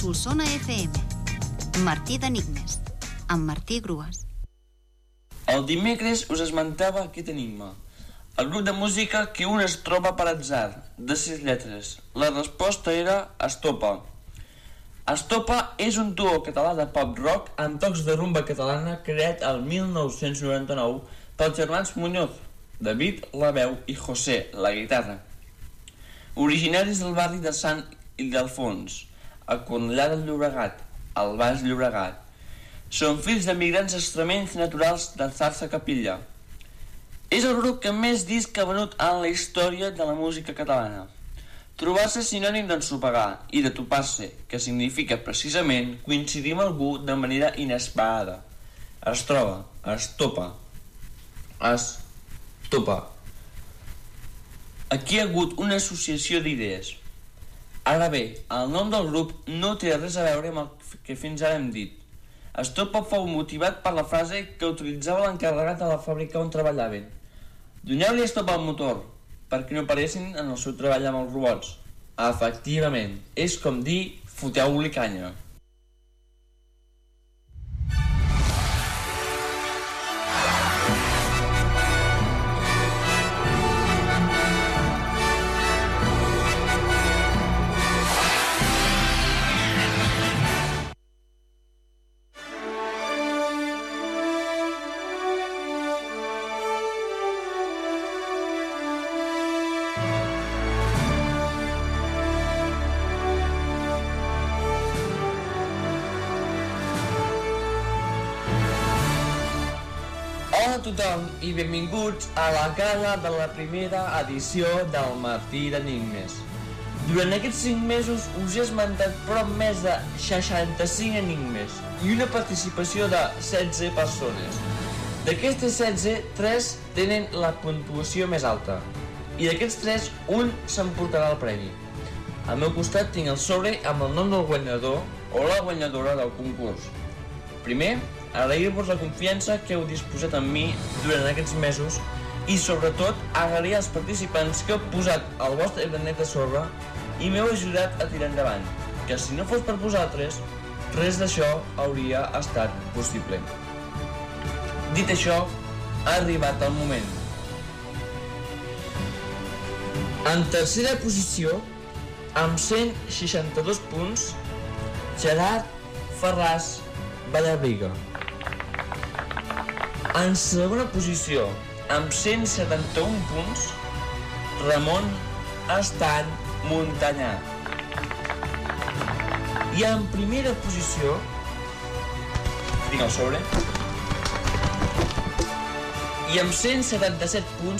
Solsona FM. Martí d'Enigmes, amb Martí Grues. El dimecres us esmentava aquest enigma. El grup de música que un es troba per atzar, de sis lletres. La resposta era Estopa. Estopa és un duo català de pop-rock amb tocs de rumba catalana creat el 1999 pels germans Muñoz, David, la veu, i José, la guitarra. Originaris del barri de Sant Ildefons, a Cornellà del Llobregat, al Baix Llobregat. Són fills de migrants extremenys naturals de Zarza Capilla. És el grup que més disc ha venut en la història de la música catalana. Trobar-se sinònim d'ensopegar i de topar-se, que significa precisament coincidir amb algú de manera inesperada. Es troba, es topa, es topa. Aquí ha hagut una associació d'idees. Ara bé, el nom del grup no té res a veure amb el que fins ara hem dit. Estopa fou motivat per la frase que utilitzava l'encarregat de la fàbrica on treballaven. Doneu-li estop al motor, perquè no paressin en el seu treball amb els robots. Efectivament, és com dir foteu-li canya. Hola a tothom i benvinguts a la gala de la primera edició del Martí d'Enigmes. Durant aquests 5 mesos us he esmentat prop més de 65 enigmes i una participació de 16 persones. D'aquestes 16, 3 tenen la puntuació més alta i d'aquests 3, un s'emportarà el premi. Al meu costat tinc el sobre amb el nom del guanyador o la guanyadora del concurs. Primer, agrair-vos la confiança que heu disposat en mi durant aquests mesos i sobretot agrair als participants que heu posat el vostre granet de sorra i m'heu ajudat a tirar endavant, que si no fos per vosaltres, res d'això hauria estat possible. Dit això, ha arribat el moment. En tercera posició, amb 162 punts, Gerard Ferraz Ballarriga. En segona posició, amb 171 punts, Ramon Estany Muntanyà. I en primera posició, tinc el sobre, i amb 177 punts,